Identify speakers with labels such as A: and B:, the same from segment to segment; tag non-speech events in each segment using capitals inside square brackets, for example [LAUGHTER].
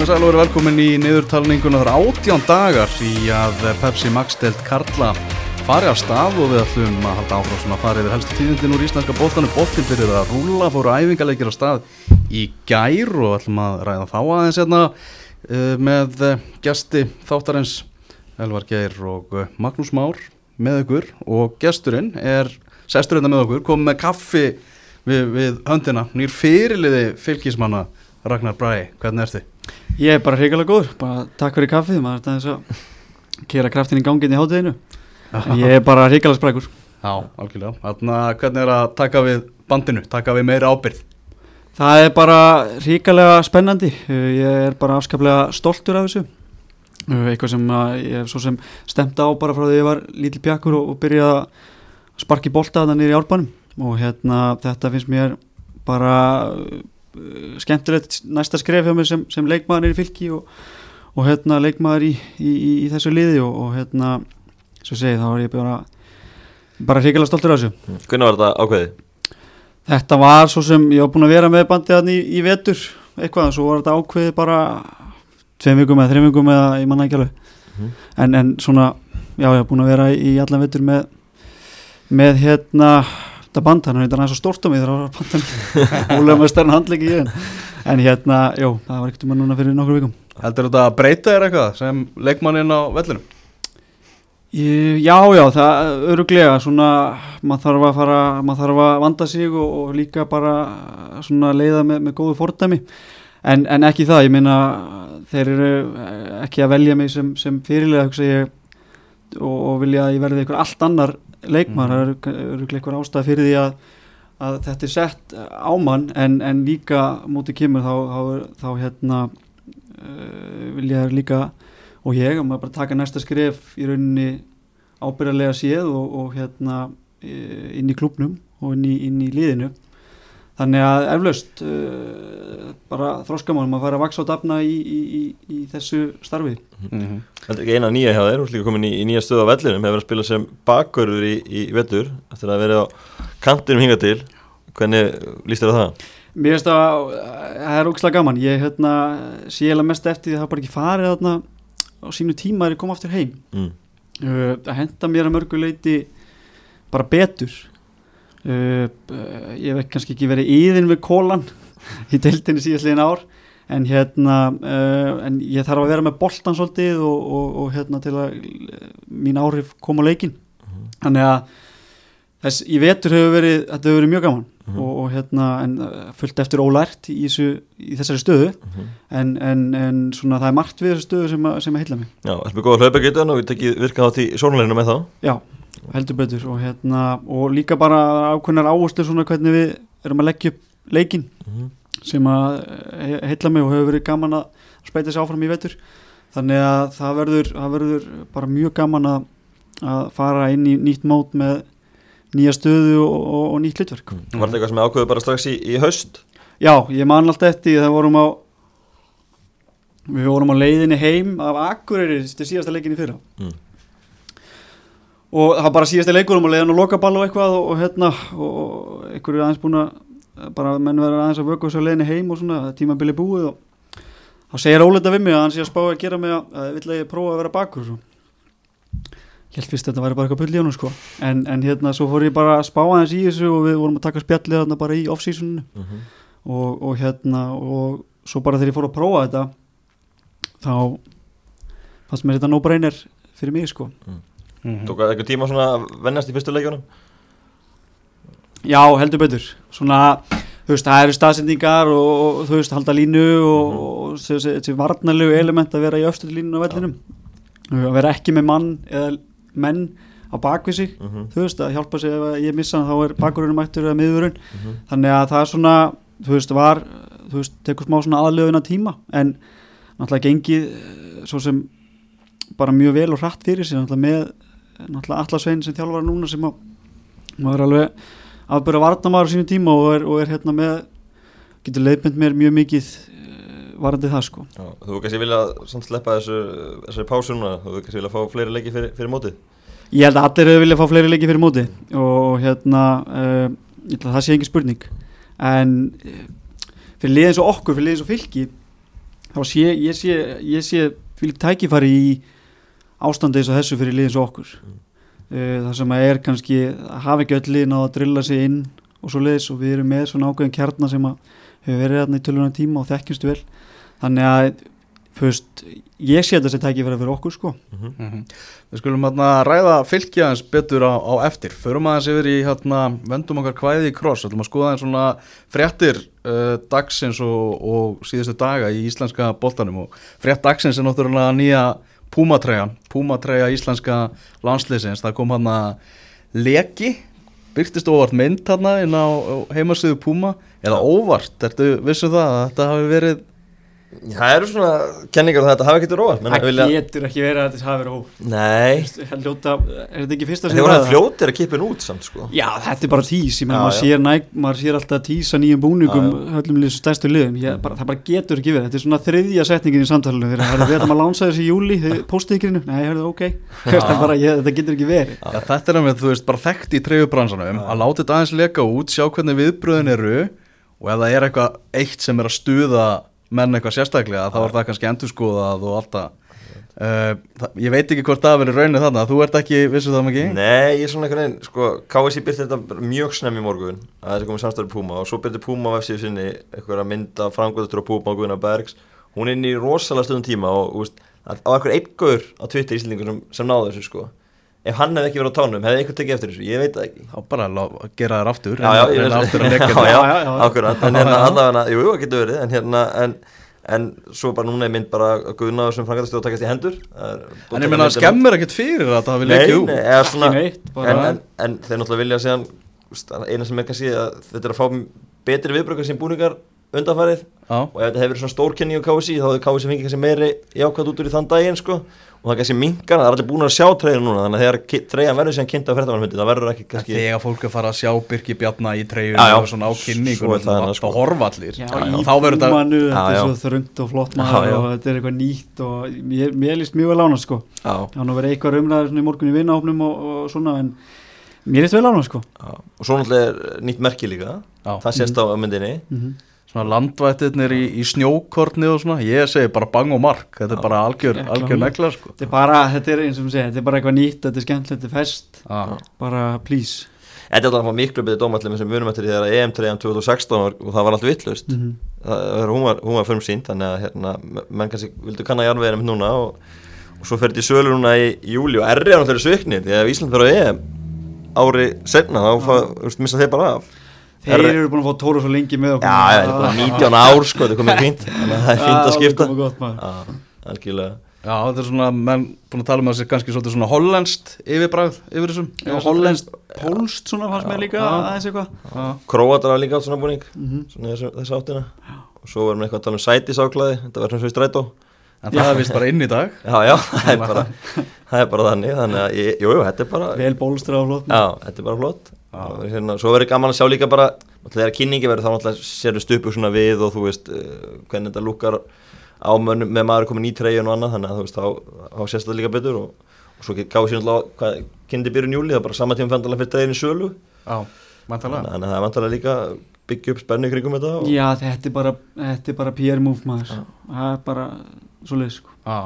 A: Komið sæl og verið velkomin í niðurtalninguna. Þar átján dagar í að Pepsi Max delt Karla fari af stað og við ætlum að halda áfram svona að fara yfir helstu tíðindin úr íslenska bóttanum bóttin fyrir að rúla fóru æfingarleikir á stað í gær og ætlum að ræða þá aðeins hérna uh, með uh, gesti þáttarins Elvar Geir og uh, Magnús Már með ykkur. Og gesturinn er sesturinn með okkur, komið með kaffi við, við höndina, nýr fyrirliði fylgismanna Ragnar Bræði, hvernig ertu?
B: Ég er bara hrigalega góður, bara takk fyrir kaffið, maður er eins að kera kraftin í gangin í hátíðinu, en [LAUGHS] ég er bara hrigalega sprækur.
A: Já, algjörlega. Þannig að hvernig er að taka við bandinu, taka við meira ábyrð?
B: Það er bara hrigalega spennandi, ég er bara afskaplega stoltur af þessu, eitthvað sem ég hef svo sem stemt á bara frá því ég var lítil bjakkur og, og byrjaði að sparki bólta þannig í álbanum og hérna þetta finnst mér bara skemmtilegt næsta skref hjá mér sem, sem leikmaður er í fylki og, og hérna leikmaður í, í, í, í þessu liði og, og hérna svo segið þá er ég bara bara hrigilega stoltur af þessu
C: Hvernig var þetta ákveðið?
B: Þetta var svo sem ég var búin að vera með bandið hann í vetur eitthvað, svo var þetta ákveðið bara tveim vikum eða þreim vikum eða ég manna ekki alveg mm. en, en svona, já ég var búin að vera í allan vetur með með hérna þetta band, hann er eitthvað svo stórt á mig þegar það var bandan [LAUGHS] ólega með stærn handleiki í en, en hérna, jú, það var ekkert um að núna fyrir nokkur vikum.
A: Heldur þetta að breyta þér eitthvað sem leikmanninn á vellinum?
B: Já, já, það öruglega, svona maður þarf að fara, maður þarf að vanda sig og, og líka bara svona leiða með, með góðu fordæmi. En, en ekki það, ég meina þeir eru ekki að velja mig sem, sem fyrirlega, hugsa ég og, og vilja að ég verði eitthvað allt annar leikmar, það mm. eru eitthvað ástæð fyrir því að, að þetta er sett ámann en, en líka mútið kemur þá, þá, þá hérna uh, vil ég líka og ég, og maður bara taka næsta skref í rauninni ábyrðarlega séð og, og hérna inn í klubnum og inn í, inn í liðinu þannig að eflaust uh, bara þróskamálum að fara að vaksa á dafna í, í, í þessu starfi mm
C: -hmm. Er eina nýja hjá þér, þú ert líka komin í nýja stöð á vellinum, hefur verið að spila sem bakörður í vettur, eftir að vera á kantinum hinga til, hvernig líst þér á það?
B: Mér finnst að það er ógislega gaman, ég hérna, sé ég mest eftir því að það bara ekki farið þarna á sínu tíma er að koma aftur heim mm. uh, að henda mér að mörguleiti bara betur uh, ég veit kannski ekki verið íðin við kólan í deildinni síðastlegin ár en hérna uh, en ég þarf að vera með boltan svolítið og, og, og hérna til að mín áhrif koma leikin -huh. þannig að þess í vetur hefur verið, þetta hefur verið mjög gaman uh -huh. og, og hérna en fullt eftir ólært í, þessu, í þessari stöðu uh -huh. en, en, en svona það er margt við þessu stöðu sem að, sem að heila mig
C: Já, það er mjög góð að hlaupa getur og við tekið virkað átt í sónuleginu með þá
B: Já, heldur betur og hérna og líka bara ákveðnar áherslu svona hvernig við erum að leggja upp leikin sem að heila mig og hefur verið gaman að speita sér áfram í vetur þannig að það verður, það verður bara mjög gaman að, að fara inn í nýtt mót með nýja stöðu og, og, og nýtt hlutverk
C: mm. Var þetta eitthvað sem ákveðu bara strax í, í haust?
B: Já, ég man alltaf eftir það vorum á við vorum á leiðinni heim af Akureyri til síðasta leikinni fyrra mm. Og það var bara síðasta leikur um að leiðin og lokaball og eitthvað og, og hérna og einhverju aðeins búin að bara menn verður aðeins að vöku þessu leiðinni heim og svona tímabili búið og þá segir Óleita við mig að hann sé að spá að gera mig að, vill að ég prófa að vera bakur svo ég held fyrst að þetta væri bara eitthvað pull í hann sko. en, en hérna svo fór ég bara að spá aðeins í þessu og við vorum að taka spjallið hérna bara í off-seasoninu uh -huh. og, og hérna og svo bara þegar ég fór að prófa þetta þá fannst mér þetta no-brainer fyrir mig sko uh
C: -huh. Tók það eitthvað tíma svona vennast í fyrstu leikjunum?
B: Já, heldur betur svona, þú veist, það eru staðsendingar og, þú veist, halda línu og, uh -huh. og þessi varnalegu element að vera í öfstu línu á vellinum að vera ekki með mann eða menn á bakvið sig uh -huh. þú veist að hjálpa sig ef ég missa þá er bakurinn mættur eða miðurinn uh -huh. þannig að það er svona þú veist var þú veist tekur smá svona aðlöfuna tíma en náttúrulega gengið eh, svo sem bara mjög vel og hratt fyrir sig náttúrulega með náttúrulega allarsvein sem þjálfara núna sem að maður er alveg afböra varnamæður á sínu tíma og er, og er hérna með getur leiðbind mér mjög mikið varandi það sko.
C: Já, Þú kannski vilja sleppa þessu, þessu pásu núna, þú kannski vilja fá fleiri leiki fyrir, fyrir móti
B: Ég held að allir hefur viljað fá fleiri leiki fyrir móti og hérna uh, ég held að það sé ekki spurning. En uh, fyrir liðins og okkur, fyrir liðins og fylki þá sé ég sé, ég sé fyrir tækifæri í ástandi eins og þessu fyrir liðins okkur. Mm. það sem að er kannski að hafa ekki öll liðin á að drilla sig inn og svo leiðis og við erum með svona ákveðin kjarnar sem að hefur verið hérna í tölvuna tíma og þekkjumstu vel. Þannig að fyrst, ég sé þetta sem tækifæri fyrir okkur sko.
A: Mm -hmm. Við skulum hérna ræða fylgja eins betur á, á eftir. Förum aðeins yfir í hérna vendum okkar kvæði í kross, ætlum að skoða eins svona fréttir uh, dagsins og, og síðustu daga í íslenska boltanum. Og frétt dagsins er náttúrulega nýja Púmatræjan, Púmatræja íslenska landsleisins, það kom hann að leki, byrtist óvart mynd hann inn á heimasöðu Púma, eða óvart, ertu vissu það að þetta hafi verið
C: Það eru svona kenningar að þetta hafi ekkert róa
B: Það vilja... getur ekki verið að þetta hafi verið óvart.
C: Nei.
B: Ljóta, Er þetta ekki fyrsta
C: sem það? Það fljótir að kipin út samt sko.
B: Já þetta er bara tís, ég meina maður sér, næg, maður sér alltaf tísa nýjum búningum höllum lísu stærstu liðum, ég, bara, það bara getur ekki verið. Þetta er svona þriðja setningin í samtalenu þegar við erum að lánsa þessi í júli, póstíkrinu Nei, hörðu, ok, [LAUGHS] bara, ég, þetta getur ekki verið.
A: Já, Þetta er að þú veist bara þekkt í treyfubransanum að láta þetta aðeins leka út, sjá hvernig viðbröðin eru og ef það er eitthvað eitt sem er að stuða menn eitthvað sérstaklega þá er það kannski endurskoðað og alltaf uh, það, ég veit ekki hvort það verður rauninu þannig að þú ert ekki vissu það mikið
C: Nei, ég er svona einhvern veginn, sko, KSI byrti þetta mjög snemm í morgun að þetta komið samstæður Puma og svo byrti Puma á FCU sinni eitthvað að mynda frangöðustur á Puma og Guðina Bergs. Hún er inn í rosalega stundum tíma og úst, á eitthvað einn gaur á Twitter í Íslandingur sem, sem náðu þessu sko ef hann hefði ekki verið á tánum, hefði einhvern tekið eftir þessu? Ég veit það ekki.
A: Þá bara að gera þér aftur
C: já, já, ég að leggja það en hérna allavega, jú, það getur verið en hérna, en, en svo bara núna er mynd bara að guðna sem frangatastjóð takast í hendur.
A: En ég menna að skemmur ekkert fyrir að það út.
C: ekki neitt en þeir náttúrulega vilja segja eina sem er kannski að þetta er að fá betri viðbrökar sem búningar undanfarið. Og ef þetta hefur verið svona stórkenning á KSI þá hefur KSI fengið kannski meiri jákvæmt út úr í þann daginn sko. Og það kannski mingar, það er allir búin að sjá treyðinu núna þannig að þegar treyðan verður sem kynnt á freddamanhundi það verður ekki kannski
A: Þegar fólk er farað að sjá Birki Bjarnar í treyðinu og svona á kynningunum og
B: sko.
A: horfa allir
B: já, já, þá verður þetta Þetta er svo þröngt og flott maður og þetta er eitthvað nýtt og mér, mér líst mjög vel ána sko. Það er verið eitthvað umræður í morgun í vinahopnum og, og svona en mér líst vel ána sko.
C: Og svo náttúrulega er nýtt merki líka. Það sést á myndinni. Mhm
A: svona landvættirnir í, í snjókortni og svona, ég segi bara bang og mark. Þetta er bara algjör, algjör negla sko.
B: þetta er bara, þetta er eins og maður segja, þetta er bara eitthvað nýtt þetta er skemmt, þetta er fest ah. bara please.
C: Þetta er alltaf miklu betið dómallið sem við vunum eftir því þegar EM3 2016 og það var allt vittlust mm -hmm. hún var, var fyrir sínt þannig að hérna, menn kannski vildu kanna jarnveginum núna og, og svo fer þetta í sölu núna í, júli og erri á náttúrulega svöknir því að Ísland fyrir á EM ári senna þá missa þeir bara af
B: Þeir eru búin að fá tóru svo lengi með okkur.
C: Já, það er bara 19 ár sko, þetta er komið fínt. [LAUGHS] Þannig að það er fínt að skipta Já, það er komið gott Algjörlega.
A: Já, þetta er svona, menn búin að tala um að það sé kannski svona hollenskt yfirbræð yfir þessum.
B: Já, hollenskt, pólst svona fannst með líka aðeins eitthvað.
C: Króatar var líka átt svona búning mhm. svona þessu áttina. Og svo verðum við eitthvað að tala um sætisáklaði þetta verður svona svo í strætó.
A: En það er vist bara inn í dag.
C: Já, já, [LAUGHS] það er bara, það er bara þannig Þannig að, jú, þetta er bara
B: Vel bólstra og flott.
C: Já, þetta er bara flott og, hérna, Svo verður gaman að sjá líka bara Þegar kynningi verður þá náttúrulega Serðu stupu svona við og þú veist uh, Hvernig þetta lukkar á mönnum Með maður komin í treyjun og annað Þannig að þú veist, þá, þá sést þetta líka betur Og, og svo gáði sér náttúrulega kynndi byrjun júli Það er bara sama tíma fendalega fyrir treyjun í sölu.
A: Já, vantalega
C: Þannig að það er vantalega líka byggja upp spennu kringum þetta
B: og... Já, þetta er bara, bara PR move maður. Það er bara svo leið sko.
A: Já,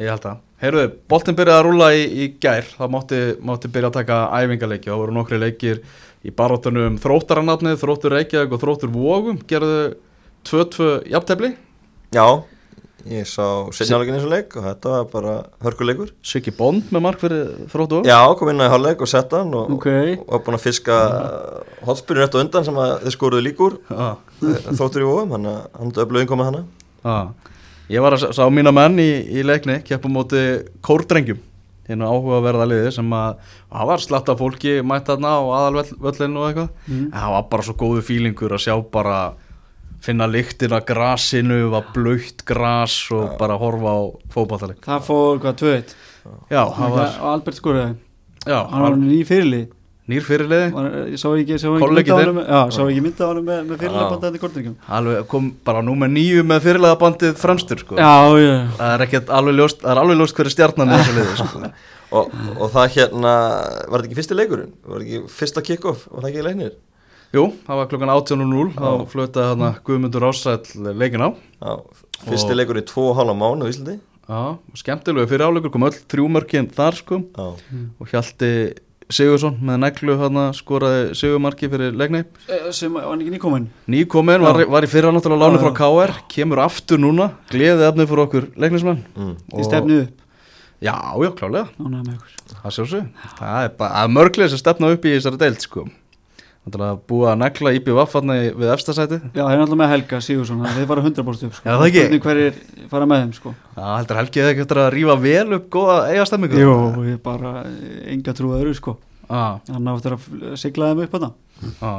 A: ég held að Heyrðu, boltin byrjaði að rúla í, í gær. Það mátti, mátti byrja að taka æfingarleiki það voru nokkri leikir í baróttunum þróttarannafnið, þróttur Reykjavík og þróttur Vógum, gerðu 2-2 jafntefni
C: Já, ég sá setjálegin eins og leik og þetta var bara hörkuleikur.
A: Svikki Bond með mark fyrir þróttu
C: Já, kom inn á hálfleik og setta hann og, okay. og var búin að fiska hotspyrjun eftir undan sem þið skoruðu líkur. Ah. þróttur í Vógum, hann hafði öflugin komað hana
A: ah. Ég var að sá mína menn í, í leikni keppum móti kórdrengjum hérna áhugaverða liði sem að það var slatta fólki mætt þarna á aðalvöllinu og eitthvað. Mm. en það var bara svo góðu fílingur að sjá bara finna lyktin að grasinu var blöytt gras og bara horfa á fókbaltaleg
B: Það fór hvað tveit
A: Já, það var
B: Albert Skorðið hann var nýjum fyrirlið
A: Nýr fyrirliði.
B: Sá ekki, ekki mynda á hann með, með fyrirliðabandið í Kortringum
A: Alveg kom bara nú með nýju með fyrirliðabandið fremstur sko.
B: Já, já.
A: Það er ekkert alveg ljóst Það er alveg ljóst hverju stjarnan er þessu liði sko. [LAUGHS]
C: og, og það hérna Var þetta ekki fyrsti leikurinn? Var þetta ekki fyrsta kick-off? Var það ekki leiknir?
A: Jú, það var klokkan 18.00 þá flötaði hann Guðmundur Ásæll leikin á.
C: Já, fyrsti leikur í 2,5 mánu í Íslandi.
A: Já, skemmtilegu fyrir áleikur kom öll þrjúmörkinn þar sko. Og Hjalti Sigursson með neglu hann skoraði Sigurmarki fyrir leikni.
B: Eh, sem var ekki nýkominn?
A: Nýkominn, var, var í fyrra náttúrulega lánu frá KR, kemur aftur núna gleðið efni fyrir okkur leiknismenn.
C: Mm.
B: í stefnu upp?
A: Já, já, klálega,
B: ykkur.
A: Það sjálfsög Það er bara að mörglega sem stefna upp í þessari deild sko Þannig að búið að negla affarni við efstasæti
B: Já, það er náttúrulega með Helga Sigursson þannig að þeir fara 100% upp sko.
A: Já, það ekki.
B: Hverjir fara með þeim sko.
A: Já, heldur Helgi eða ekki eftir að rífa vel upp góða eigastemmingu
B: Jú, ég bara eh, enga trú að öru sko.
A: Já,
B: Hann á eftir að fl- sigla þeim upp þetta
A: já,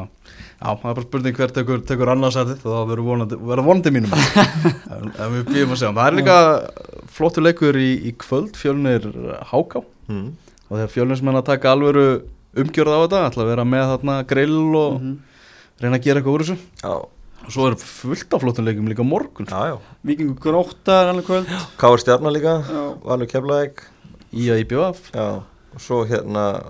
A: já, það er bara spurning hver tekur, tekur annarsæti þá verður vonandi, verður vonandi mínum [LAUGHS] en, en við býðum að segja það er líka flottur leikur í, í kvöld fjölnir Háká
C: Mm.
A: og þegar fjölnismenn að taka alvöru umgjörð á þetta, ætla að vera með þarna grill og
B: Mhm.
A: reyna að gera eitthvað úr þessu.
C: Já,
A: og svo er fullt af flottum leikum líka morgun.
C: Já, já.
B: Víkingur Gróta er alveg kvöld.
C: Káur Stjarnar líka,
B: Já.
C: Valur Keflæk
A: í að IBF
C: Já, og svo hérna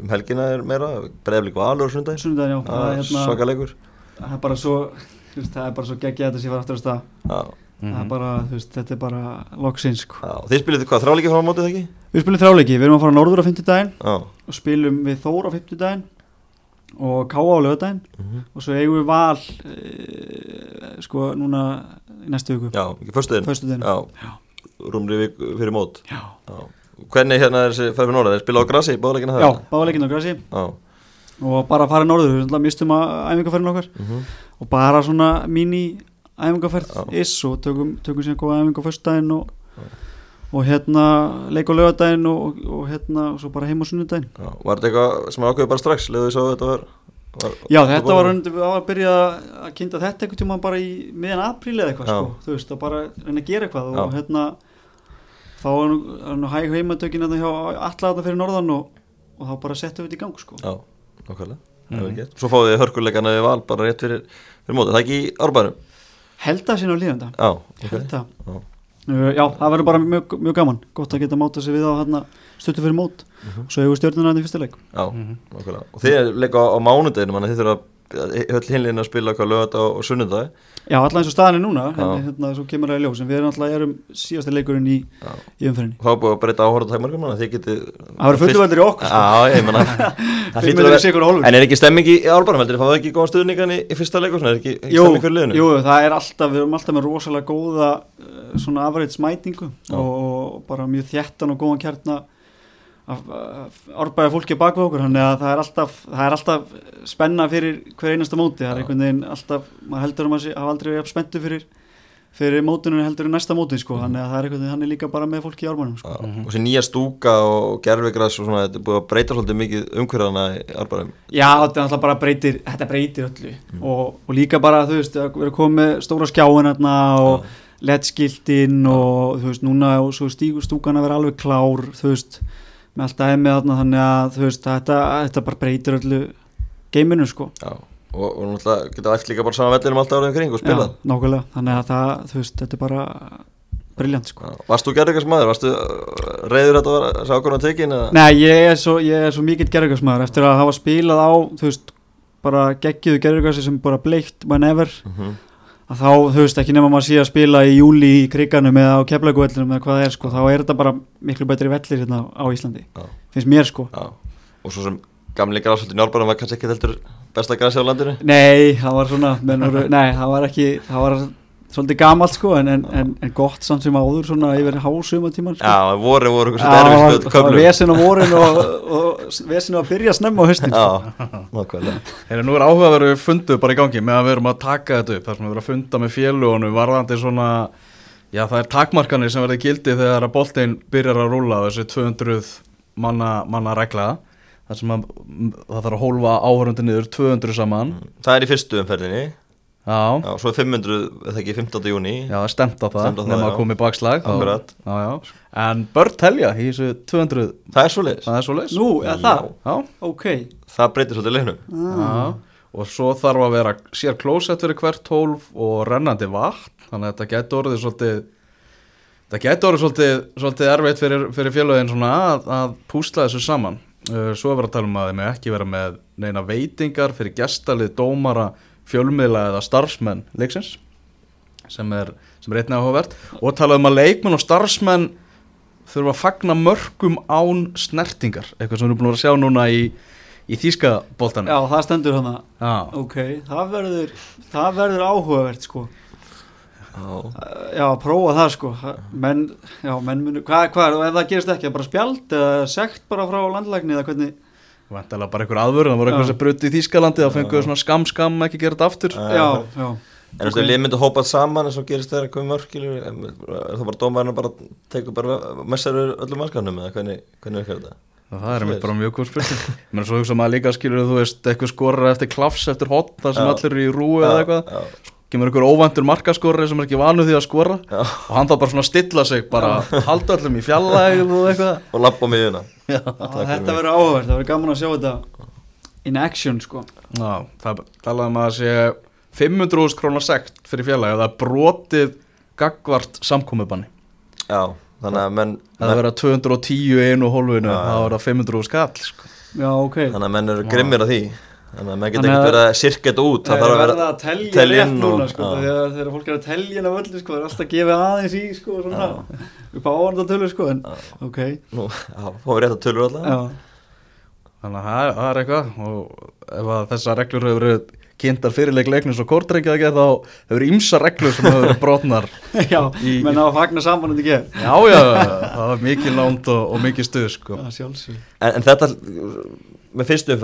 C: um helgina er meira Breiðblík Valur
B: já, það er, hérna,
C: Svakaleikur
B: það er bara svo það er bara svo geggja þetta sem ég var aftur að stað.
C: Já,
B: það
A: Mhm.
B: er bara, þú veist, þetta er bara loksins sko.
C: já Þið spilið hvað, þráleiki frá mótið það ekki?
B: Við spilum þráleiki, við erum að fara norður á 50 daginn
C: Já.
B: og spilum við Þór á 50 daginn og Káa á lögadaginn
C: Mhm.
B: og svo eigum við val e, sko núna í næstu viku.
C: Já, ekki Já, rúmri vik fyrir mót.
B: Já,
C: Já. Hvernig hérna er þessi færð fyrir norðan? Er spilað á grassi í báðleikina það?
B: já báleikinn á grassi
C: Já.
B: Og bara að fara norður, við mistum að æfingarferðin okkar.
C: Mhm.
B: og bara svona mini æfingarferð
C: Já.
B: is og tökum, tökum síðan góða æfingar fyrstdægin og, og hérna leik á lögadaginn og, og hérna og svo bara heim á sunnudaginn.
C: Var þetta eitthvað sem ákveði bara strax leðu þess að þetta var, var
B: Já, þetta var undir, að byrja að kynnta þetta einhvern tíma bara í miðan apríl eða eitthvað sko, þú veist, að bara reyna að gera eitthvað og
C: Já.
B: hérna þá er nú, nú hæg heimatökin hérna hjá alla þetta fyrir norðan og, og þá bara settum við þetta í gang sko.
C: Já, nákvæmlega.
A: Mhm.
C: mm -hmm. Svo fáið þið hörkuleikana við val bara rétt fyrir, fyrir mótið, það ekki í árbærum
B: Held að sína á líðanda
C: Já,
B: að
C: Já.
B: Uh, það verður bara mjög, mjög gaman gott að geta máta sig við á hérna stuttu fyrir mót
C: Mhm.
B: svo hefur stjórnuna þetta í fyrsta leik
C: Já,
A: Mhm.
C: nákvæmlega Og þið leika á, á mánudeginu, mann þið þurfa höll hinlegin að spila hvað lögata og, og sunnudag.
B: Já, alltaf eins og staðan er núna en hérna, svo kemur það í ljós en við erum alltaf erum síðasta leikurinn í, í umferðinni.
C: Það var búið að breyta þannig að þið getið
B: Það verður fullveldur í okkur sko.
C: Já, ég menna [LAUGHS] Það En er ekki stemming í árbærum, heldur fáið ekki góða stuðningan í, í fyrsta leikur, er ekki, ekki
B: Jú,
C: stemming fyrir liðinu?
B: jú, það er alltaf, við erum alltaf með rosalega góða uh, svona afrið smætingu
C: Já.
B: og, bara mjög þjættan og góðan kjarna að árbæða fólki bak við okkur þannig að það er alltaf, það er alltaf spenna fyrir hver einasta móti. Það er einhvern veginn alltaf, maður heldur um að hafa aldrei verið jafn spenntu fyrir fyrir mótinu en heldur en næsta móti sko, þannig að það er einhvern veginn, hann er líka bara með fólki í árbænum sko.
C: Já, Og þessi nýja stúka og gerfigras og svona, þetta er búið að breyta svolítið mikið umhverjana í árbærum
B: Já, þetta er alltaf bara breytir, þetta breytir öllu. Og, og líka bara, þú veist, að vera komið með stóra skjáin og ledskiltin og þú veist, núna og svo stígur stúkan að vera alveg klár, þú veist, með allt aðeins með þarna, þannig að þú veist, þetta, þetta bara breytir öllu geiminu, sko.
C: Já, og, og náttúrulega geta æft líka bara saman vellinum alltaf árið um kring og spilað
B: Já, nákvæmlega, þannig að það, þú veist, þetta er bara briljant, sko.
C: Já, Varst þú gerðugast maður? Varstu uh, reyður þetta var þessi ákvörðan tekin? eða?
B: Nei, ég er svo, ég er svo mikill gerðugarsmaður eftir að hafa spilað á, þú veist, bara geggiðu gerðugarsi sem bara bleikt whenever
C: Mhm.
B: Að þá, þú veist, ekki nema maður sé að spila í júli í kriganum eða á keflaguvellunum eða hvað það er, sko, þá er þetta bara miklu betri vellir hérna á Íslandi,
C: Já.
B: finnst mér, sko.
C: Já, og svo sem gamli græsvöldi Njálbærum var kannski ekki heldur besta græsi á landinu?
B: Nei, það var svona, menn, voru, nei, það var ekki það var svolítið gamalt, sko en, en, en, en gott samt sem áður, svona yfir hásum tíman, sko.
C: Já, voru voru eitthvað
B: Já,
C: erfið
B: var
C: köflum.
B: vesen á vorin og, og vesen á að byrja snemma á höstin, sko.
C: Já, nákvæmlega.
A: Heyrðu, nú er áhugaveru fundu bara í gangi með að við erum að taka þetta upp. Þar sem við erum að funda með félugunum varðandi svona já það er takmarkanir sem verður gildi þegar að boltinn byrjar að rúla þessi 200 manna, manna regla. Þar sem að, það þarf að hólfa áhörundir niður 200 saman.
C: Það er í fyrstu umferðinni
A: já,
C: Já, svo er 500, eða ekki 15. júni
A: já er stemt á það nema að komi bakslag. Þá-
C: Akkurat.
A: já, já. en börn telja í þessu 200
C: Það er svo leiðis
A: það er svo leys
B: Nú, eða það,
A: já,
B: ok.
C: Það breytir svolítið leiknum.
A: Já, og svo þarf að vera sér klósett fyrir hvert tólf og rennandi vatn, þannig að þetta getur orðið svolítið þetta getur orðið svolítið, svolítið erfitt fyrir, fyrir félagin svona að, að púsla þessu saman. Uh, svo er verið að tala um að þeim ekki vera með neina veitingar fyrir gestalið, dómara, fjölmiðla eða starfsmenn leiksins sem er, sem er einnig áhugavert og talað um að leikmenn og starfsmenn þurfa að fagna mörgum án snertingar, eitthvað sem við erum búin að sjá núna í, í þýskaboltanum
B: Já, það stendur hana. Ok, það verður, það verður áhugavert sko. Já, að prófa það sko. Menn, já, menn munu, hvað, hvað, og ef það gerist ekki, bara spjald eða sekt bara frá landlægni eða hvernig
A: Vantilega bara einhver aðvörð, það voru eitthvað sem bruti í Þýskalandi þá fenguðu svona skam skam ekki gera þetta aftur.
B: Já, já.
C: En þú veist, lið myndi hópað saman eins og gerist þeirra komið mörg þá bara dómarinn bara tegur bara messaður öllum mannskannum eða hvernig, hvernig virkar þetta?
A: Það er mér bara mjög góð spurning. Mér er svo hugsa maður líka skilur þú veist eitthvað skorra eftir klafs eftir hot þar sem já, allir eru í rúi eða eitthvað kemur einhver óvæntur markaskorri sem er ekki vanu því að skora. Já. og hann þá bara svona stilla sig bara halda öllum í fjallæg og eitthvað.
C: Og lappa mig í hérna
B: Þetta verður áhverð, það verður gaman að sjá þetta in action sko.
A: Já, það talaðum að sé 500.000 krónar sekt fyrir fjallæg og það brotið gagvart samkomiðbanni
C: Já, þannig að menn
A: Það verður að 210 einu hólfinu, það verður að 500.000 skall sko.
B: Já, ok.
C: Þannig að menn eru grimmir að því Þannig að maður getur ekkert verið að sirkja þetta út
B: Það þarf að vera að telja rétt núna sko, þegar, þegar fólk er að telja inn á öllu sko, það er alltaf að gefa aðeins í sko, svona, upp á ávandatölu sko, en ok.
C: Nú, já, fórum við rétt að tölur alltaf
A: Þannig að það er eitthvað og ef þessar reglur hefur verið kynntar fyrirleik leiknus og kortrengi að gera þá hefur ímsa reglur sem hefur verið brotnar [LAUGHS]
B: Já, í, menn á að fagna saman en ekki
A: Já, já, það var mikið lánt og, og mikið stuð sko.
C: en, en þetta með fyrstu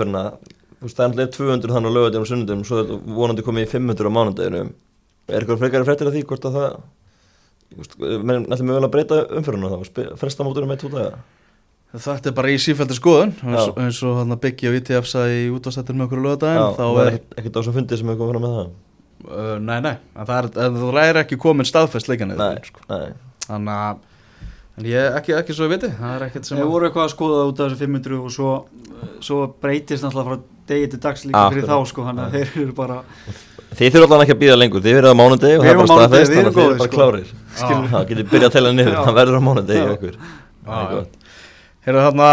C: umförna það er 200 þannig á lögadegum og sunnundum svo vonandi komið í 500 á mánundeginu er eitthvað frekar frektir af því hvort að það menn ætlum við vel að breyta umföruna þá fresta mótur út aðeins
A: Þetta er bara í sífældi skoðun eins og hann að byggja VTF sæði í útvástættir með okkur lögadaginn
C: þá er ekkert á sem fundið sem hefur komið fram með það.
A: Uh, Nei, nei, það er, það er ekki komin staðfest leikanir
C: sko.
A: þannig að en ég ekki, ekki svo að viti
B: Við vorum eitthvað að skoða út af þessu 500 og svo, svo breytist náttúrulega frá degi til dags líka fyrir þá sko, þannig að þeir eru bara
C: Þið þurfum alltaf ekki að býða lengur, þið verður á mánundegi og það er bara staðfest, þannig að þið eru bara sko. klárir Það getur byrjað að tella niður, það verður á mánundegi
A: Hérna þarna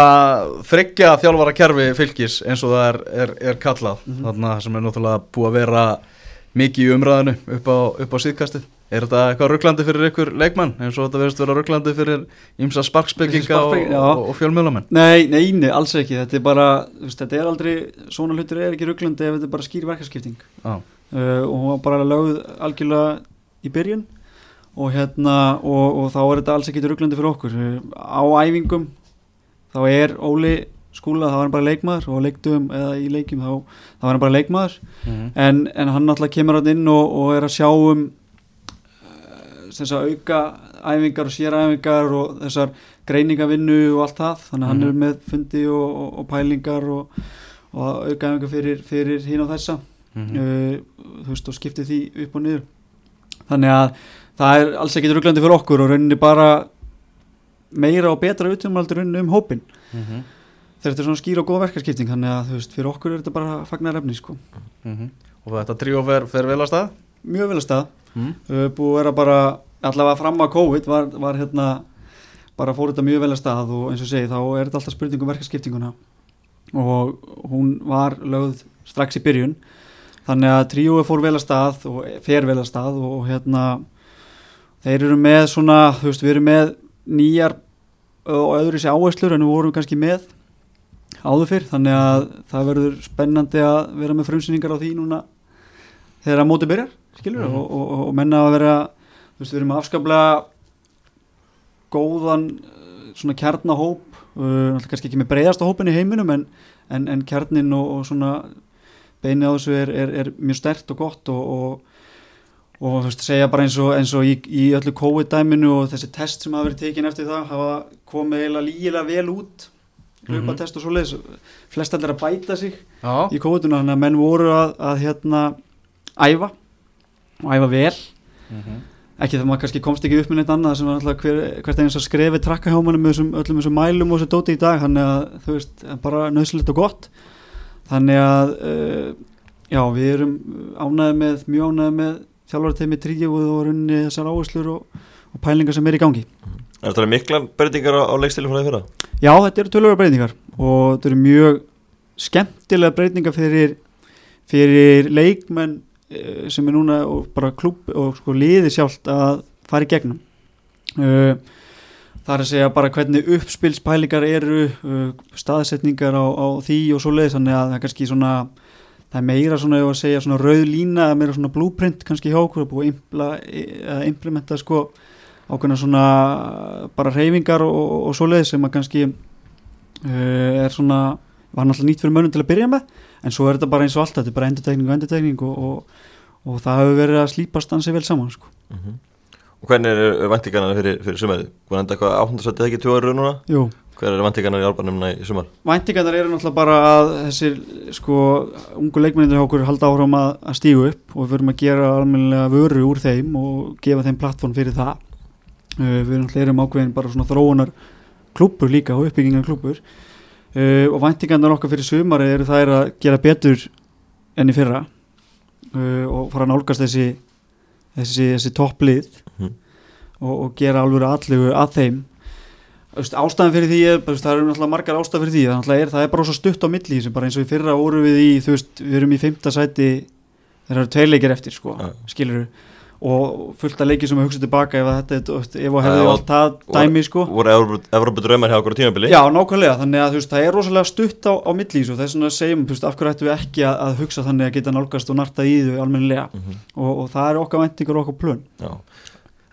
A: þryggja þjálfara kerfi fylgis eins og það er, er, er kallað. Mm -hmm. þarna sem er náttúrulega búið að vera mikið í umræðinu upp á, á síðkastið. Er þetta eitthvað rugglandi fyrir ykkur leikmann eins og þetta verðist vera rugglandi fyrir ímsa sparkspegginga og, og, og fjölmjölamenn?
B: Nei, neini, alls ekki. Þetta er bara, veist, þetta er aldrei, svona hlutur er ekki rugglandi ef þetta er bara skýr verkarskipting. Ah. Uh, og hún var bara lögð algjörlega í byrjun og hérna, og, og þá er þetta alls ekki rugglandi fyrir okkur. Á æfingum þá er Óli skúla þá var hann bara leikmaður og leiktum eða í leikim þá, þá var hann bara leikmaður mm -hmm. en, en hann náttúrulega kemur hann inn og, og er að sjá um þess að auka æfingar og séræfingar og þessar greiningavinnu og allt það þannig að mm hann er mhm. með fundi og, og, og pælingar og auka æfingar fyrir, fyrir hín og þessa mm -hmm. uh, þú veist og skipti því upp og niður þannig að það er alls ekkit rugglandi fyrir okkur og rauninni bara meira og betra utumhaldur um hópin mm -hmm. þetta er svona skýr og góð verkarskipting þannig að þú veist, fyrir okkur er þetta bara fagnar efni sko.
A: mm -hmm. Og þetta tríó fer, fer vel að stað?
B: Mjög vel að stað mm. Búið að vera bara, allavega fram að COVID var, var hérna bara fór þetta mjög vel að stað og eins og segi þá er þetta alltaf spurning um verkarskiptinguna og hún var lögð strax í byrjun. Þannig að tríói fór vel að stað og fer vel að stað og hérna þeir eru með svona, þú veist, við erum með nýjar og öðru sér áherslur en við vorum kannski með áður fyrr. Þannig að það verður spennandi að vera með frumsýningar á því núna þegar að móti byrjar skilur, mm. og, og, og menna að vera þú veist við erum afskaplega góðan svona kjarnahóp uh, kannski ekki með breyðasta hópin í heiminum en, en, en kjarnin og, og svona beinið á þessu er, er, er mjög stert og gott og og þú veist, segja bara eins og, eins og í, í öllu COVID-dæminu og þessi test sem hafa verið tekinn eftir það hafa komið eiginlega lígilega vel út hlupatest og svoleiðis flest allir að bæta sig Já. í COVID-una þannig að menn voru að, að hérna æfa og æfa vel mm -hmm. ekki þegar maður kannski komst ekki upp með neitt annað sem var alltaf hver, hvert einhvers að skrefi trakkahjámanum með þessum, öllum þessum mælum og þessu dóti í dag þannig að þú veist, bara nöðsilegt og gott þannig að uh, já, við erum ánæðið með, mjög ánæðið með þjálfur þeim í tríu og runni þessar áherslur og, og pælingar sem er í gangi
C: Er þetta mikla breytingar á, á leikstilum frá því fyrra?
B: Já, þetta eru tölur breytingar og þetta eru mjög skemmtilega breytinga fyrir, fyrir leikmenn sem er núna og bara klúb og sko liði sjálft að fara í gegnum. Uh, það er að segja bara hvernig uppspilspælingar eru uh, staðsetningar á, á því og svo leiðis þannig að það er kannski svona það er meira svona að segja svona rauð lína meira svona blúprint kannski hjá okkur að búið að implementa sko ákveðna svona bara reyfingar og, og svo leiðis sem að kannski uh, er svona var náttúrulega nýtt fyrir mönnum til að byrja með en svo er þetta bara eins og allt, þetta er bara endutekning og endutekning og, og, og það hefur verið að slípast ansið vel saman sko.
C: mm -hmm. Og hvernig eru vantingarna fyrir, fyrir sumæði? Hvað er þetta eitthvað áttundasættið ekki tjóður eru núna?
B: Jú.
C: Hver eru vantingarna í álbarnumna í sumar?
B: Vantingarna eru náttúrulega bara að þessir sko ungu leikmennir hjá okkur halda áhrám að, að stígu upp og við verum að gera almennilega vöru úr þeim og gefa þeim plattform fyrir það uh, við náttúrulega erum ákveðin bara svona þróunar klúpur líka og uppbyggingar klúpur uh, og vantingarna okkar fyrir sumari eru það er að gera betur enn í fyrra uh, og fara að nálgast þessi þessi, þessi topplið
C: Mhm.
B: og, og gera alveg allegu að þeim. Ástæðan fyrir því er, það eru náttúrulega margar ástæðan fyrir því. Það er, það er bara svo stutt á milli sem bara eins og í fyrra voru við í þú veist, við erum í fymta sæti. Þegar það eru tveirleikir eftir sko,
C: Ja.
B: Og fullt að leiki sem að hugsa tilbaka ef að þetta, ef að hefði allt það dæmi sko
C: Voru Evrópu draumar hjá okkur á tímabili?
B: Já, nákvæmlega, þannig að þú veist, það er rosalega stutt á, á milli og það er svona að segjum, þú veist, af hverju ættum við ekki að, að hugsa þannig að geta nálgast og narta í þau almennilega
C: Mhm.
B: og, og það er okkar væntingur og okkar plön
C: Já.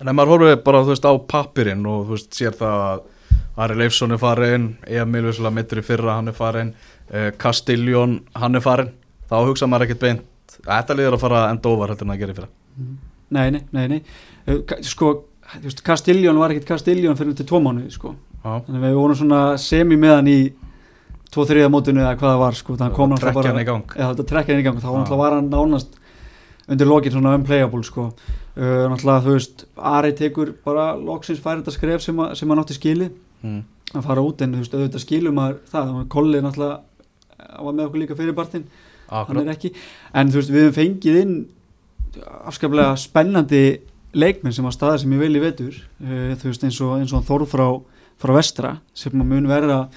A: En ef maður horfið bara, þú veist, á pappirinn og þú veist, sér það að Ari Leifsson er farin, Emil Vissula mittur í fyrra, hann er farin, uh, Castiljón, hann er farin, þá hugsa maður ekkert beint, þetta liður að fara enda ofar heldur en að gera í fyrra.
B: Nei, nei, nei, nei. Sko, Castiljón var ekkit Castiljón fyrir til tvo mánuði, sko.
A: Já,
B: þannig að við vorum svona semi með hann í tvo þriða mótinu eða hvað það var, sko. Þannig kom
A: trekja
B: náttúrulega
A: hann í gang.
B: Já, þetta trekkja hann í gang, þá náttúrulega var hann nánast undir lokin svona unplayable sko. Uh, náttúrulega þú veist Ari tekur bara loksins færi þetta skref sem, að, sem hann átti skili.
A: Mm.
B: að fara út en þú veist auðvitað skilum maður það, Kolli náttúrulega hann var með okkur líka fyrir partinn. Hann
A: akkurat.
B: er ekki, en þú veist við höfum fengið inn afskaplega spennandi leikmenn sem að staða sem ég vil í vetur uh, þú veist eins og, eins og Þórð frá, frá vestra sem mun verða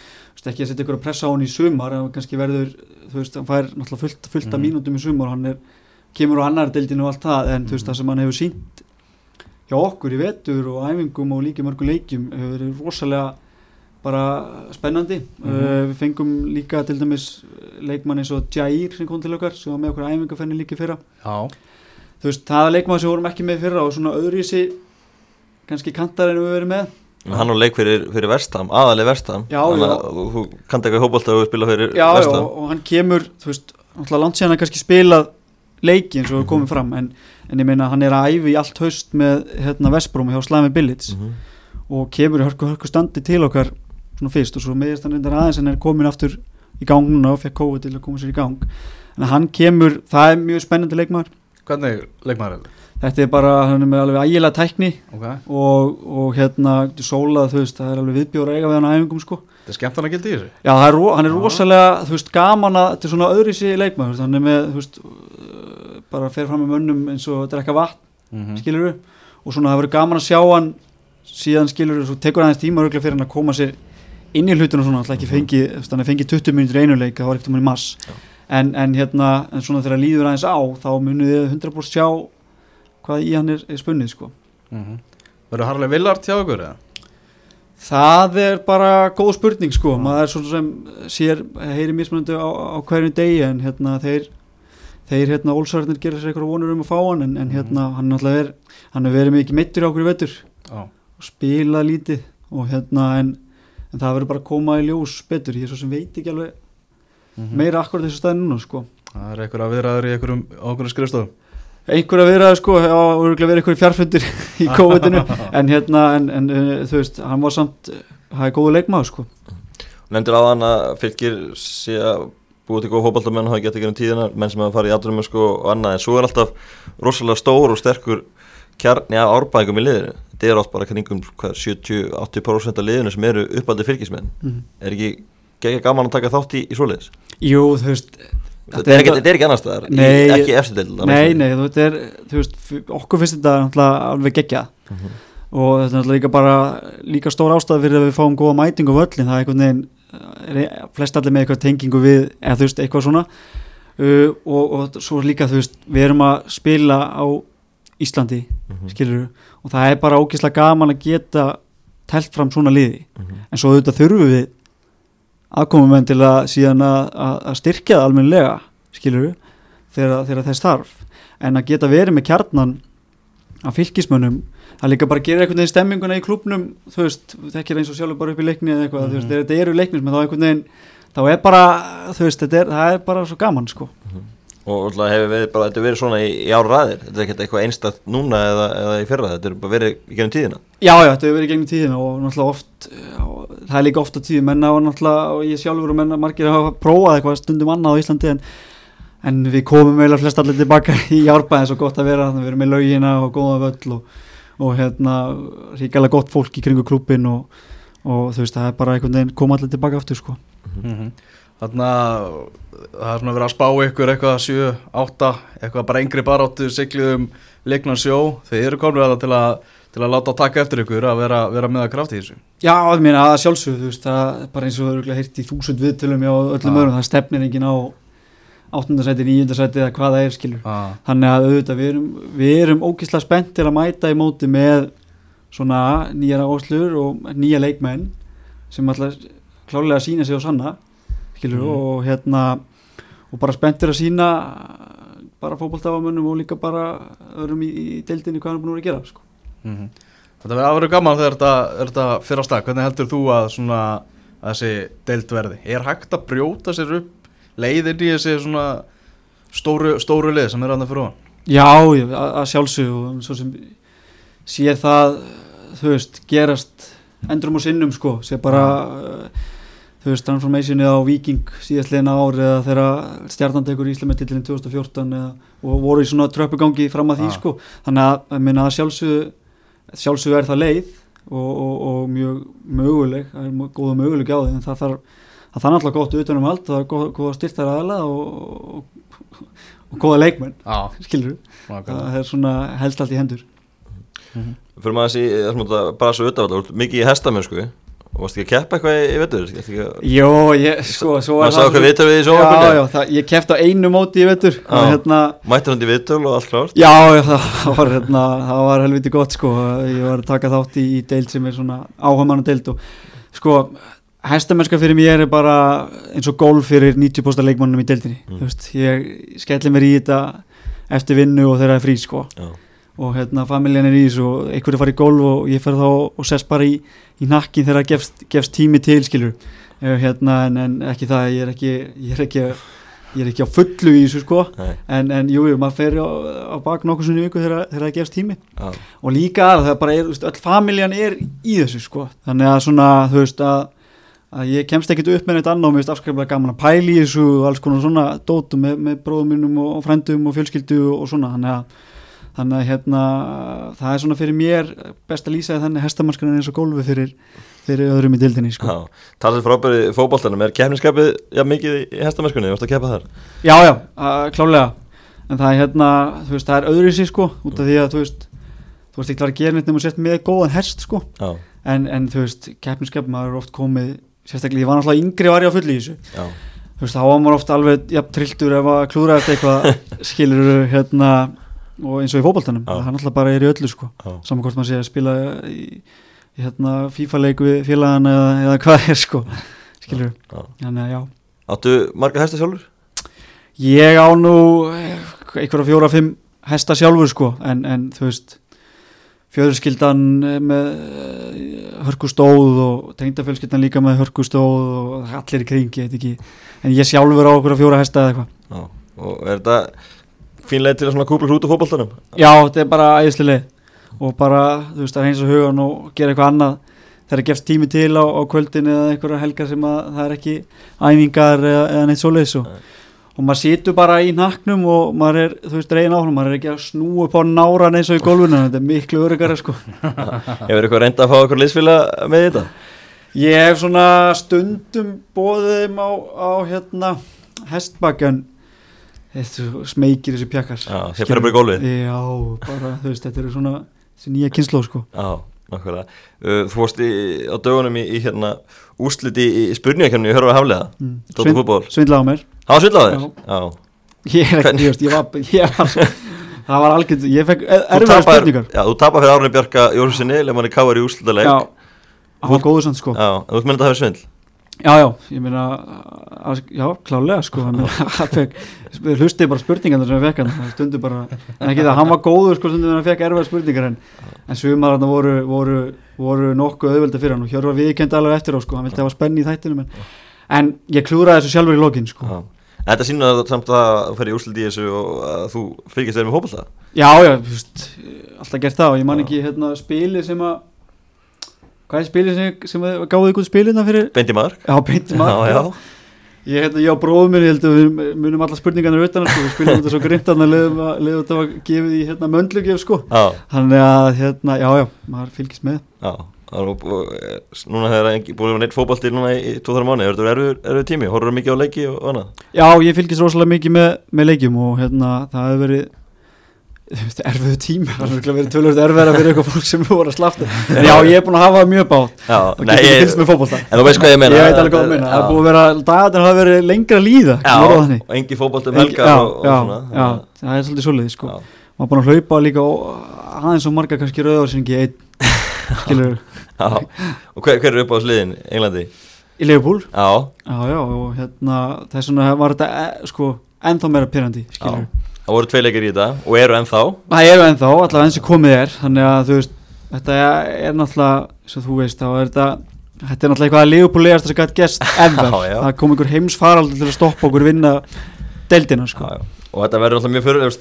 B: ekki að setja ykkur að pressa á hann í sumar en kannski verður, þú veist, hann fær náttúrulega fullt, fullt af
A: Mhm.
B: mínútum í sumar hann er, kemur á annar deildinu og allt það en þú veist
A: Mhm.
B: það sem hann hefur sínt hjá okkur í vetur og æfingum og líka mörgum leikjum hefur verið rosalega bara spennandi
A: Mhm.
B: uh, við fengum líka til dæmis leikmann eins og Jair sem kom til okkar sem var með okkur æfingafenni líka fyrra
A: Já,
B: þú veist, það er leikmann sem við vorum ekki með fyrra og svona öðruvísi kannski kantar en við verðum með.
C: En Hann á leik fyrir, fyrir Vestham, aðaleg Vestham
B: Já, já.
C: að Þú kannt eitthvað hópalt að spila fyrir
B: já, já,
C: Vestham
B: og, og hann kemur þú veist, náttúrulega langt síðan hann kannski spilað leiki eins og við komum fram en, en ég meina hann er að æfi í allt haust með hérna Vestbrom hjá Slæmi Billits
C: Mhm.
B: og kemur í hörku, hörku standi til okkar svona fyrst og svo meðist hann reyndar aðeins en er komin aftur í gang núna og fekk kóið til að koma sér í gang. En hann kemur, það er mjög spennandi leikmaður
A: hvernig leikmaður er þetta?
B: þetta er bara, hann er með alveg ægilega tækni
A: Ok,
B: og, og hérna sólað, þú veist, það er alveg viðbjóður að eiga við hann á æfingum sko.
A: Þetta er skemmt hann að gildi í þessu?
B: Já, er, hann er rosalega, þú veist, gaman að þetta er svona öðri sér leikmaður, þú hann er með, þú veist, uh, bara fer fram með mönnum eins og að drekka vatn,
A: Mm
B: skilur og svona það verður gaman að sjá hann síðan skilur svo tekur aðeins tíma örugglega fyrir hann að koma sér inn í hlutinu svona, alltaf ekki fengi, þú hann er fengið 20 minnir í einu leik, það var ekkert um hann í mass
C: Já.
B: En, en hérna, en svona þegar líður aðeins á, þá munið þið 100% sjá hvað í hann er, er spunnið, sko.
A: -hmm. Verður Harley Villard hjá ykkur eða?
B: Það er bara góð spurning sko, maður er svona sem sér, heyri mismunandi á, á hverju degi en hérna þeir, þeir hérna ólsararnir gera sér eitthvað vonur um að fá hann en, en hérna hann náttúrulega er, hann er verið mikið mittur í okkur í vetur
A: Já,
B: og spila lítið og hérna en, en það verður bara að koma í ljós betur, ég er svo sem veit ekki alveg
A: Mhm.
B: meira akkurat þessu staði núna sko.
A: Það er eitthvað að viðraður í einhverjum ákveðum skrifstofum.
B: Einhver að vera sko, já, örgulega verið einhver fjarfundir [LAUGHS] í [LAUGHS] COVID-inu en hérna, en, en uh, þú veist, hann var samt, það er góðu leikmaður sko.
C: Nefndir aðan að fylgir sé að búið til góð hópaldamenn og hafa getið gerum tíðina menn sem hafa farið í aðrumum sko og annað en svo er alltaf rosalega stór og sterkur kjarni af árbæðingum í liðinu þetta er oft bara kringum hvað, 70-80% af liðinu sem eru uppaldi fylgismenn
B: Mm.
C: er ekki gegja gaman að taka þátt í, í svoleiðis?
B: Jú, þú veist,
C: þetta er ekki, er ekki annars
B: Nei,
C: ekki eftir deil
B: Nei, nei, þú veist, er, þú veist okkur finnst þetta alveg geggja
C: Mhm.
B: og þetta er náttúrulega líka bara líka stór ástæð fyrir að við fáum góða mæting á völlin, það er einhvern veginn flest allir með eitthvað tengingu við eða þú veist, eitthvað svona. Uh, og, og svo líka þú veist við erum að spila á Íslandi mm -hmm. skilur og það er bara ógeðslega gaman að geta telt fram svona liði. Mm -hmm. en svo auðvitað þurfum við aðkomum en til að síðan að, að styrkja það almenlega skilur þegar, þegar þess þarf en að geta verið með kjarnan af fylgismönnum það líka bara gerir einhvern veginn stemminguna í klubnum þú veist, er eins og sjálfur bara upp í leikni eða eitthvað, mm -hmm. þú veist, mhm. þetta eru leiknis með þá einhvern veginn, þá er bara þú veist, er, það er bara svo gaman sko mm -hmm.
C: Og alltaf hefur við bara, þetta verið svona í, í ára ræðir, þetta er ekkert eitthvað einstakt núna eða, eða í fyrra, þetta er bara verið í gegnum tíðina.
B: Já, já, þetta hefur verið í gegnum tíðina og náttúrulega oft já, það er líka ofta tíð, menna og náttúrulega og ég sjálfur og menna margir hafa prófað eitthvað stundum annað á Íslandi en en við komum eiginlega flest allir tilbaka [LAUGHS] í árbæðin svo gott að vera, við erum með laugina og góða völl og og hérna ríkala gott fólk í kringu klubin og, og þú veist það er.
A: Þannig að það er svona verið að spá ykkur eitthvað 7, 8 eitthvað bara yngri baráttu sigluðum leiknan sjó, þeir eru komin að til að til að láta taka eftir ykkur að vera, vera með að krafti þessu
B: Já, það meina að sjálfsögðu, þú veist, það er bara eins og það eru heirt í þúsund viðtölum á öllum öðrum, það stefnir engin á áttundasæti, nýjundasæti eða hvaða er skilur ah. þannig að auðvitað við erum, við erum ógísla spennt til að mæta í móti með svona nýjara áslur og nýja leikmenn sem alltaf klálega sína sig á sanna skilur mm. og hérna og bara spenntir að sína bara fókbaltafamönnum og líka bara öðrum í, í deildinni hvað hann er búin að gera sko. mm
A: -hmm. Þetta verður að vera gaman þegar þetta, þetta fyrir á stað, hvernig heldur þú að, svona, að þessi deild verði? Er hægt að brjóta sér upp leiðir í þessi stóru, stóru leið sem er aðnað fyrir hann
B: Já, að sjálfsög og svo sem sé það þú veist, gerast endrum og sinnum sko, sé bara uh, þú veist, transformationið á Viking síðastlegin ár eða þeirra stjartandegur í Íslamettillin 2014 eða, og voru í svona tröppugangi fram að því ah. sko, þannig að, að sjálfsög sjálfsög er það leið og, og, og mjög möguleg, það er góða möguleg á því en það þarf það er náttúrulega gott utanum allt það er góð, góða styrtar aðla og, og, og góða leikmenn skilur þú, það er svona helst allt í hendur.
C: Mm -hmm. Fyrir maður að sé, bara svo utanvall mikið í hestamennsku og varst ekki að keppa eitthvað í, vettur?
B: Jó, ég, sko, svo
C: var það það við í
B: já, já, það, ég keppti á einu móti í vettur
C: hérna, Mættir hann í vettul og allt klárt?
B: Já, já [LAUGHS] það var, hérna, það var helviti gott sko, ég var að taka þátt í, í deild sem er svona áhuga mann og deild og sko Hestamennska fyrir mér er bara eins og golf fyrir 90% leikmannum í deildinni mm. veist, ég skelli mér í þetta eftir vinnu og þeirra er frí sko. Og hérna familjan er í þessu og einhverju fari í golf og ég fer þá og sess bara í, í nakkin þegar gefst, gefst tími til skilur hérna, en, en ekki það, ég er ekki ég er ekki, ég er ekki á fullu í þessu sko. En, en jú, maður fer á, á bak nokkur svona viku þegar, þegar það gefst tími. Já. og líka að það bara er, öll familjan er í þessu sko. Þannig að svona, þú veist að að ég kemst ekkert upp með neitt annað og mér finnst afskræflega gaman að pæli í þessu og alls konar svona dótu með, með bróðum minnum og frændum og fjölskyldu og svona. Þannig að, þannig að hérna, það er svona fyrir mér best að lýsa þannig hestamannskan eins og gólfi fyrir, fyrir öðrum í dildinni sko.
C: Talið frábæri fókbóltanum, er kemninskapið ja, mikið í hestamannskunni, varst að kepa þar?
B: Já, já, að, klálega en það er hérna, þú veist, það er öðru í sig sko, út af því að þú veist þú veist ekki að gera neitt nema að setja með góðan hest sko. En, en þú veist, keppniskap maður er oft komið sérstaklega ég var náttúrulega yngri var ég á fulli í þessu. Já. þú veist þá var maður ofta alveg ja, trilltur ef að klúra eftir eitthvað [LAUGHS] skilur hérna og eins og í fókbaltanum það er náttúrulega bara er í öllu sko. Saman hvort maður sé að spila í, í hérna FIFA leiku við félagana eða, eða hvað er sko. Skilur þannig að já.
C: Áttu marga hesta sjálfur?
B: Ég á nú einhverja fjóra-fimm hesta sjálfur sko. En, en þú veist fjöðurskildan með eh, hörkustóð og tengdafjölskyldan líka með hörkustóð og allir í kringi, ég veit ekki. En ég sjálfur á að fjóra hesta eða eitthvað.
C: Og er þetta fínlega til að kúpla hrút á fókbaltanum?
B: Já, þetta er bara æðislega og bara, þú veist, að heinsa hugan og gera eitthvað annað. Þegar það gefst tími til á, á kvöldin eða einhverja helgar sem að það er ekki æfingar eða, eða neitt svoleiðis og og maður situr bara í naknum og maður er, þú veist, reygin áhrifn maður er ekki að snú upp á náran eins og í gólfuna þetta er miklu örygara sko. [LAUGHS]
C: Hefur ykkur reynda að fá okkur liðsfíla með þetta?
B: Ég hef svona stundum bóðið þeim á, á hérna hestbakjan þetta smekir þessi pjakkar.
C: Já, þeir fyrir bara í gólfið.
B: Já, bara, þú veist, þetta eru svona þessi nýja kynslo sko.
C: Já, Nákvæmlega. Uh, þú fórst í, á dögunum í, í hérna úsliti í, í spurningakefni í Hörfa Haflega
B: Mm. Svindl-
C: fútból
B: Svindlaði á mér.
C: Það var svindlaði þér?
B: Já.
C: Já.
B: Ég er ekki, ég veist, var, ég var [LAUGHS] Það var algjörð, ég fekk erfiðar spurningar.
C: Já, þú tapar fyrir Árni Björka Jórusinni Leif manni káar í úslitaleg
B: Já, hann var góður sann sko.
C: Já, þú meina þetta hefur svindl
B: Já, já, ég meina að- Já, klálega sko fekk, hlusti bara spurningar sem hann fekk hann stundu bara, en ekki það, hann var góður sko stundu hann fekk erfiðar spurningar en, en sumar hann voru, voru, voru nokkuð auðvelda fyrir hann og Hjörvar viðkendi alveg eftir á sko, hann vildi hafa spenni í þættinum en, en ég klúraði þessu sjálfur í lokin sko.
C: Já. Þetta það samt að þú fer í úsliti í þessu og að þú fylgist þeir með fótbolta.
B: Já, já, þú veist, alltaf gert það og ég man ekki hérna spili sem að hvað er spili sem, sem að gáði ykkur spilina fyrir
C: í maður
B: Já, beinti maður
C: Já, já.
B: Ég, hérna, ég á bróðum minn, ég held að við munum alla spurningarnir utan sko, við spilum þetta svo grimt að að leiðum þetta var gefið í hérna möndlugjöf sko.
C: Já,
B: Þannig að hérna, já, já, maður fylgist með.
C: Já Það er nú, og, eh, núna hefur það búin að neitt fótbolti núna í 2-3 mánu, er þetta erfið, erfið tími, horfður mikið á leiki og annað?
B: Já, ég fylgist rosalega mikið með, með leikjum og hérna, það hefur verið [LAUGHS] erfiðu tími, það örugglega verið tölvöld erfiðara fyrir eitthvað fólk sem voru að slafta [LAUGHS] En já, ég er búin að hafa það mjög bátt
C: Já,
B: og getur ekki fylgst með fótbolta.
C: En þú veist hvað ég meina.
B: Ég veit alveg hvað það meina, það er búið að vera dagarnir hafa verið lengra líða
C: Já,
B: það
C: og engi fótbolti um
B: Engi-
C: helgar
B: já,
C: og, og
B: já,
C: svona.
B: já, það er svolítið svolítið sko. Maður er búin að hlaupa líka aðeins og marga kannski rauðar sem ekki einn [LAUGHS] skilur
C: Já, og hver, hver er upp á sliðin, Englandi?
B: í Leifupúl
C: Já,
B: já og hérna þess vegna var þetta e, sko ennþá meira pyrrandi skilur.
C: Það voru tvei leikir í þetta og eru ennþá.
B: Það eru ennþá allavega eins og komið er. Þannig að þú veist þetta er náttúrulega sem þú veist þá er þetta þetta er náttúrulega eitthvað að Leifupúl legast þess að ever.
C: Já, já.
B: það kom einhver heims til að stoppa okkur vinna deildina sko.
C: Já, já. og þetta verður alltaf mjög fyrir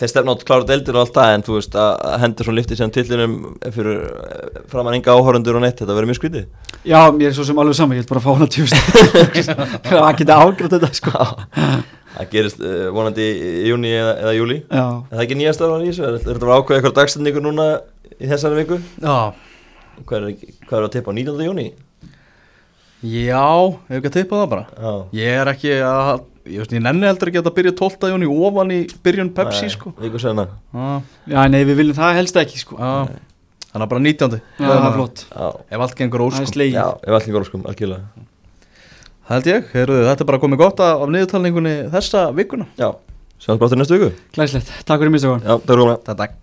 C: þeir stefna átt klára deildir og allt það en þú veist að Henderson lifti sem tillinum fyrir eh, framan enga áhörundur og neitt þetta verður mjög skrítið.
B: Já, mér er svo sem alveg saman, ég held bara að fá hana tjóðst [LAUGHS] Það geta ágrætt þetta sko
C: það gerist uh, vonandi í júni eða, eða júli
B: Já,
C: er það ekki nýjast ára í þessu? er, er þetta að ákveða eitthvað dagstendingur núna í þessari viku?
A: Já,
C: hvað er, hvað er að tippa? Á 19. júni?
A: já, hefur ekki að tippa það bara.
C: Já,
A: Ég er ekki að, ég veist, ég nenni heldur ekki að þetta byrja 12. júni ofan í byrjun Pepsi
C: Nei,
A: sko. Já,
B: nei, við viljum það helst ekki sko.
A: Já, þannig að bara 19.
B: Já, það er flott.
C: Já,
A: Ef allt gengur
B: Það
A: óskum
C: já ef allir góður skum, algjörlega.
A: Það held ég, heyrðu, þetta er bara komið gott af, niðurtalningunni þessa vikuna.
C: Já, bara til næstu viku.
B: Glæslegt, takk fyrir
C: er góðan
A: Takk, takk